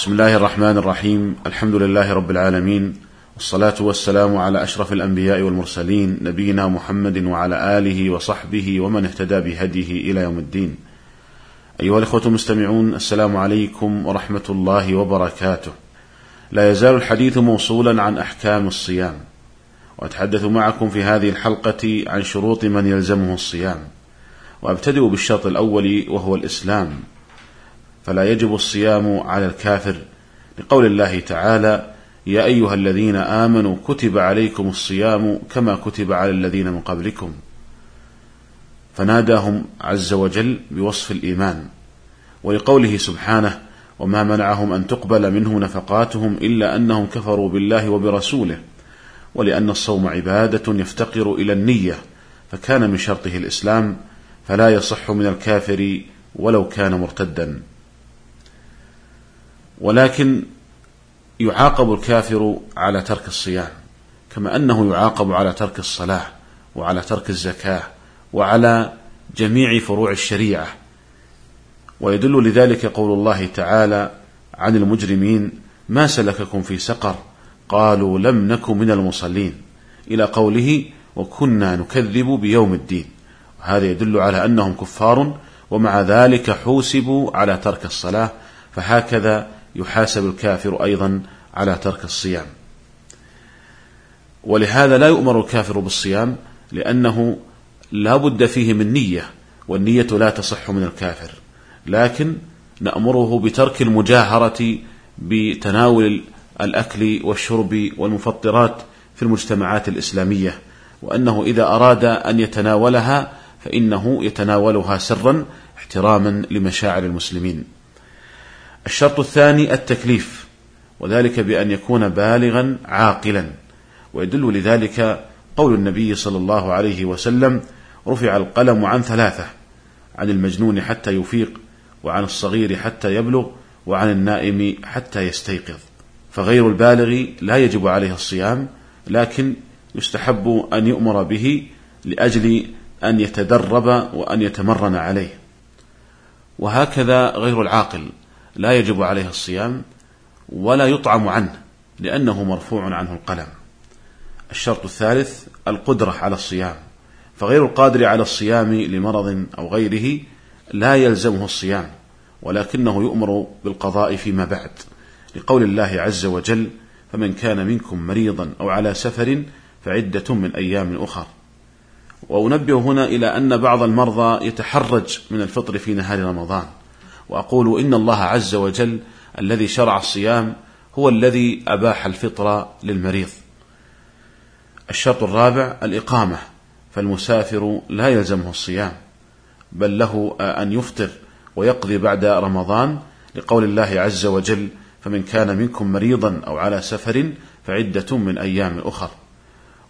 بسم الله الرحمن الرحيم الحمد لله رب العالمين والصلاة والسلام على أشرف الأنبياء والمرسلين نبينا محمد وعلى آله وصحبه ومن اهتدى بهديه إلى يوم الدين أيها الإخوة المستمعون السلام عليكم ورحمة الله وبركاته لا يزال الحديث موصولا عن أحكام الصيام وأتحدث معكم في هذه الحلقة عن شروط من يلزمه الصيام وأبتدئ بالشرط الأول وهو الإسلام فلا يجب الصيام على الكافر. لقول الله تعالى يا أيها الذين آمنوا كتب عليكم الصيام كما كتب على الذين من قبلكم. فناداهم عز وجل بوصف الإيمان ولقوله سبحانه وما منعهم أن تقبل منهم نفقاتهم إلا أنهم كفروا بالله وبرسوله ولأن الصوم عبادة يفتقر إلى النية فكان من شرطه الإسلام فلا يصح من الكافر ولو كان مرتدا. ولكن يعاقب الكافر على ترك الصيام كما أنه يعاقب على ترك الصلاة وعلى ترك الزكاة وعلى جميع فروع الشريعة. ويدل لذلك قول الله تعالى عن المجرمين ما سلككم في سقر؟ قالوا لم نك من المصلين. إلى قوله وكنا نكذب بيوم الدين. وهذا يدل على أنهم كفار ومع ذلك حوسبوا على ترك الصلاة فهكذا يحاسب الكافر أيضا على ترك الصيام. ولهذا لا يؤمر الكافر بالصيام لأنه لا بد فيه من نية والنية لا تصح من الكافر. لكن نأمره بترك المجاهرة بتناول الأكل والشرب والمفطرات في المجتمعات الإسلامية وأنه إذا أراد أن يتناولها فإنه يتناولها سرا احتراما لمشاعر المسلمين. الشرط الثاني التكليف وذلك بأن يكون بالغا عاقلا ويدل لذلك قول النبي صلى الله عليه وسلم رفع القلم عن ثلاثة عن المجنون حتى يفيق وعن الصغير حتى يبلغ وعن النائم حتى يستيقظ. فغير البالغ لا يجب عليه الصيام لكن يستحب أن يؤمر به لأجل أن يتدرب وأن يتمرن عليه. وهكذا غير العاقل. لا يجب عليه الصيام ولا يطعم عنه لأنه مرفوع عنه القلم. الشرط الثالث القدرة على الصيام فغير القادر على الصيام لمرض أو غيره لا يلزمه الصيام ولكنه يؤمر بالقضاء فيما بعد. لقول الله عز وجل فمن كان منكم مريضا أو على سفر فعدة من أيام أخر وأنبه هنا إلى أن بعض المرضى يتحرج من الفطر في نهار رمضان. وأقول إن الله عز وجل الذي شرع الصيام هو الذي أباح الفطر للمريض. الشرط الرابع الإقامة فالمسافر لا يلزمه الصيام بل له أن يفطر ويقضي بعد رمضان لقول الله عز وجل فمن كان منكم مريضا أو على سفر فعدة من أيام أخر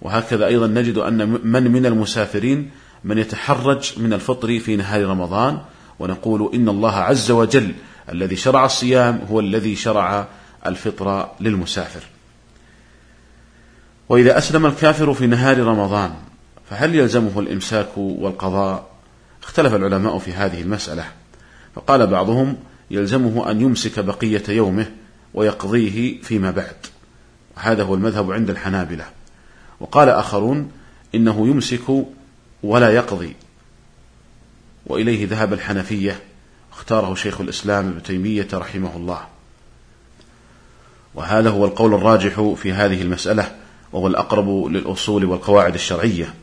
وهكذا أيضا نجد أن من من المسافرين من يتحرج من الفطر في نهار رمضان ونقول إن الله عز وجل الذي شرع الصيام هو الذي شرع الفطر للمسافر. وإذا أسلم الكافر في نهار رمضان فهل يلزمه الإمساك والقضاء؟ اختلف العلماء في هذه المسألة. فقال بعضهم يلزمه أن يمسك بقية يومه ويقضيه فيما بعد. هذا هو المذهب عند الحنابلة. وقال آخرون إنه يمسك ولا يقضي. وإليه ذهب الحنفية اختاره شيخ الإسلام ابن تيمية رحمه الله. وهذا هو القول الراجح في هذه المسألة وهو الأقرب للأصول والقواعد الشرعية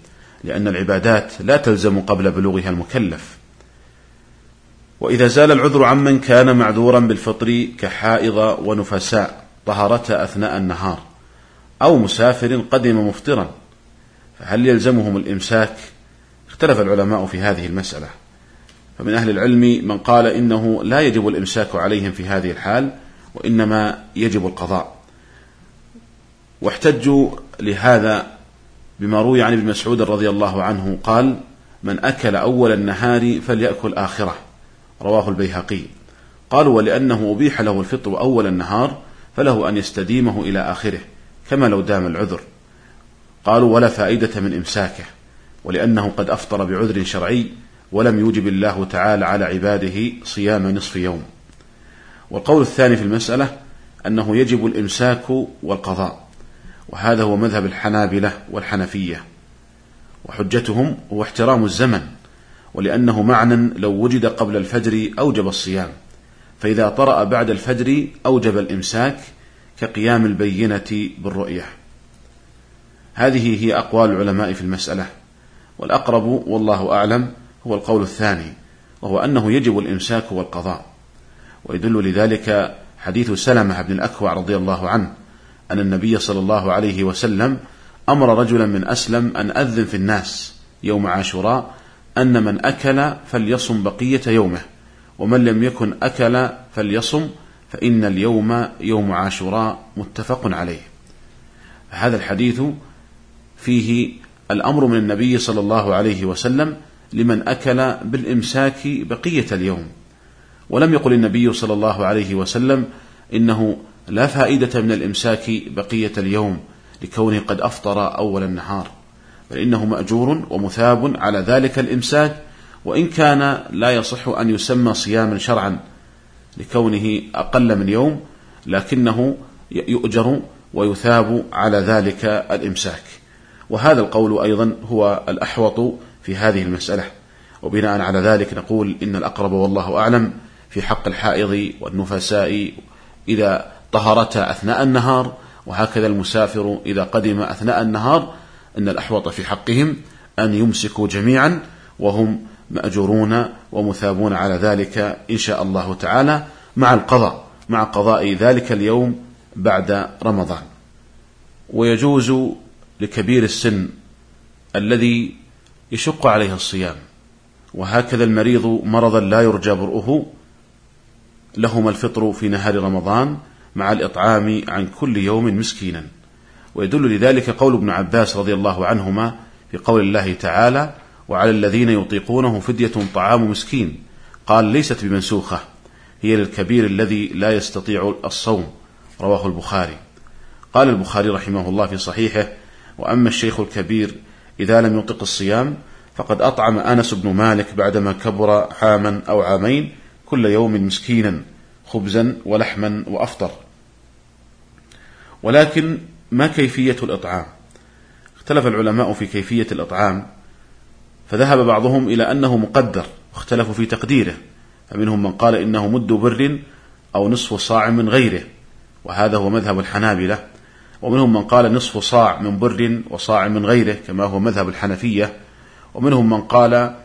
لأن العبادات لا تلزم قبل بلوغها المكلف. وإذا زال العذر عمن كان معذورا بالفطر كحائض ونفساء طهرتا أثناء النهار أو مسافر قدم مفطرا فهل يلزمهم الإمساك؟ اختلف العلماء في هذه المسألة. فمن أهل العلم من قال إنه لا يجب الإمساك عليهم في هذه الحال وإنما يجب القضاء. واحتجوا لهذا بما روي عن ابن مسعود رضي الله عنه قال من أكل أول النهار فليأكل آخرة. رواه البيهقي. قالوا ولأنه أبيح له الفطر أول النهار فله أن يستديمه إلى آخره كما لو دام العذر. قالوا ولا فائدة من إمساكه ولأنه قد أفطر بعذر شرعي ولم يوجب الله تعالى على عباده صيام نصف يوم. والقول الثاني في المسألة أنه يجب الإمساك والقضاء وهذا هو مذهب الحنابلة والحنفية. وحجتهم هو احترام الزمن ولأنه معنى لو وجد قبل الفجر أوجب الصيام فإذا طرأ بعد الفجر أوجب الإمساك كقيام البينة بالرؤية. هذه هي أقوال العلماء في المسألة والأقرب والله أعلم هو القول الثاني وهو أنه يجب الإمساك والقضاء. ويدل لذلك حديث سلمة بن الأكوع رضي الله عنه أن النبي صلى الله عليه وسلم أمر رجلا من أسلم أن أذن في الناس يوم عاشوراء أن من أكل فليصم بقية يومه ومن لم يكن أكل فليصم فإن اليوم يوم عاشوراء متفق عليه. هذا الحديث فيه الأمر من النبي صلى الله عليه وسلم لمن أكل بالإمساك بقية اليوم. ولم يقل النبي صلى الله عليه وسلم إنه لا فائدة من الإمساك بقية اليوم لكونه قد أفطر أول النهار بل إنه مأجور ومثاب على ذلك الإمساك وإن كان لا يصح أن يسمى صياما شرعا لكونه أقل من يوم لكنه يؤجر ويثاب على ذلك الإمساك. وهذا القول أيضا هو الأحوط في هذه المسألة. وبناء على ذلك نقول إن الأقرب والله أعلم في حق الحائض والنفساء إذا طهرتا أثناء النهار وهكذا المسافر إذا قدم أثناء النهار أن الأحوط في حقهم أن يمسكوا جميعا وهم مأجورون ومثابون على ذلك إن شاء الله تعالى مع القضاء مع قضاء ذلك اليوم بعد رمضان. ويجوز لكبير السن الذي يشق عليه الصيام. وهكذا المريض مرضا لا يرجى برؤه لهما الفطر في نهار رمضان مع الإطعام عن كل يوم مسكينا. ويدل لذلك قول ابن عباس رضي الله عنهما في قول الله تعالى وعلى الذين يطيقونه فدية طعام مسكين قال ليست بمنسوخة هي للكبير الذي لا يستطيع الصوم رواه البخاري. قال البخاري رحمه الله في صحيحه وأما الشيخ الكبير إذا لم يطق الصيام فقد أطعم أنس بن مالك بعدما كبر عاما أو عامين كل يوم مسكينا خبزا ولحما وأفطر. ولكن ما كيفية الإطعام؟ اختلف العلماء في كيفية الإطعام فذهب بعضهم إلى أنه مقدر واختلفوا في تقديره فمنهم من قال إنه مد بر أو نصف صاع من غيره وهذا هو مذهب الحنابلة. ومنهم من قال نصف صاع من بر وصاع من غيره كما هو مذهب الحنفية. ومنهم من قال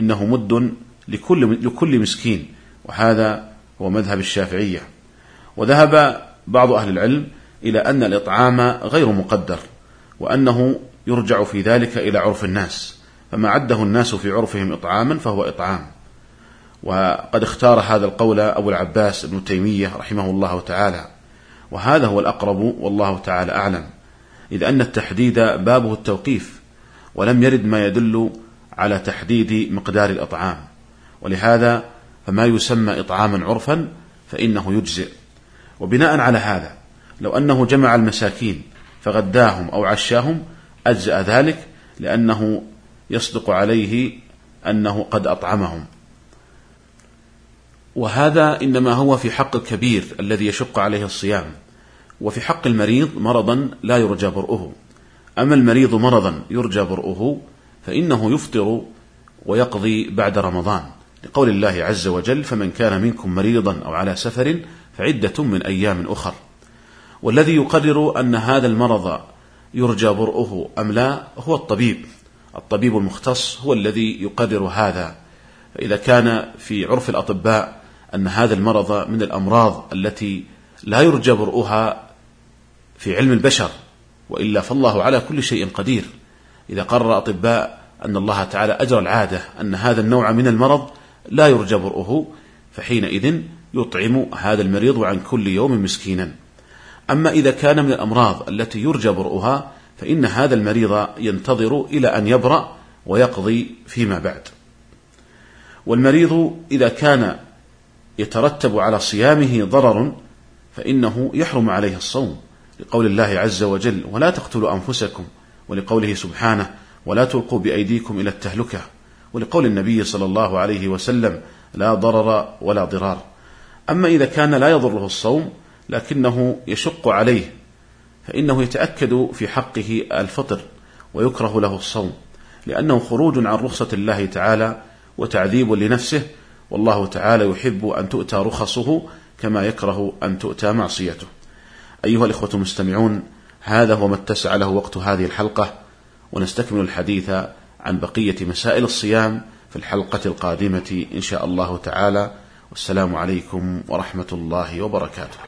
إنه مد لكل, لكل مسكين وهذا هو مذهب الشافعية. وذهب بعض أهل العلم إلى أن الإطعام غير مقدر وأنه يرجع في ذلك إلى عرف الناس. فما عده الناس في عرفهم إطعاما فهو إطعام. وقد اختار هذا القول أبو العباس ابن تيمية رحمه الله تعالى. وهذا هو الأقرب والله تعالى أعلم. إذ أن التحديد بابه التوقيف ولم يرد ما يدل على تحديد مقدار الإطعام. ولهذا فما يسمى إطعاما عرفا فإنه يجزئ. وبناء على هذا لو أنه جمع المساكين فغداهم أو عشاهم أجزأ ذلك لأنه يصدق عليه أنه قد أطعمهم. وهذا إنما هو في حق الكبير الذي يشق عليه الصيام وفي حق المريض مرضا لا يرجى برؤه. أما المريض مرضا يرجى برؤه فإنه يفطر ويقضي بعد رمضان. لقول الله عز وجل فمن كان منكم مريضا أو على سفر فعدة من أيام أخر والذي يقرر أن هذا المرض يرجى برؤه أم لا هو الطبيب. الطبيب المختص هو الذي يقرر هذا. فإذا كان في عرف الأطباء أن هذا المرض من الأمراض التي لا يرجى برؤها في علم البشر وإلا فالله على كل شيء قدير. إذا قرر أطباء أن الله تعالى أجرى العادة أن هذا النوع من المرض لا يرجى برؤه فحينئذ يطعم هذا المريض عن كل يوم مسكينا. أما إذا كان من الأمراض التي يرجى برؤها فإن هذا المريض ينتظر إلى أن يبرأ ويقضي فيما بعد. والمريض إذا كان يترتب على صيامه ضرر فإنه يحرم عليه الصوم لقول الله عز وجل ولا تقتلوا أنفسكم ولقوله سبحانه ولا تلقوا بأيديكم إلى التهلكة ولقول النبي صلى الله عليه وسلم لا ضرر ولا ضرار. أما إذا كان لا يضره الصوم لكنه يشق عليه فإنه يتأكد في حقه الفطر ويكره له الصوم لأنه خروج عن رخصة الله تعالى وتعذيب لنفسه والله تعالى يحب أن تؤتى رخصه كما يكره أن تؤتى معصيته. أيها الإخوة المستمعون هذا هو ما اتسع له وقت هذه الحلقة ونستكمل الحديث عن بقية مسائل الصيام في الحلقة القادمة إن شاء الله تعالى. والسلام عليكم ورحمة الله وبركاته.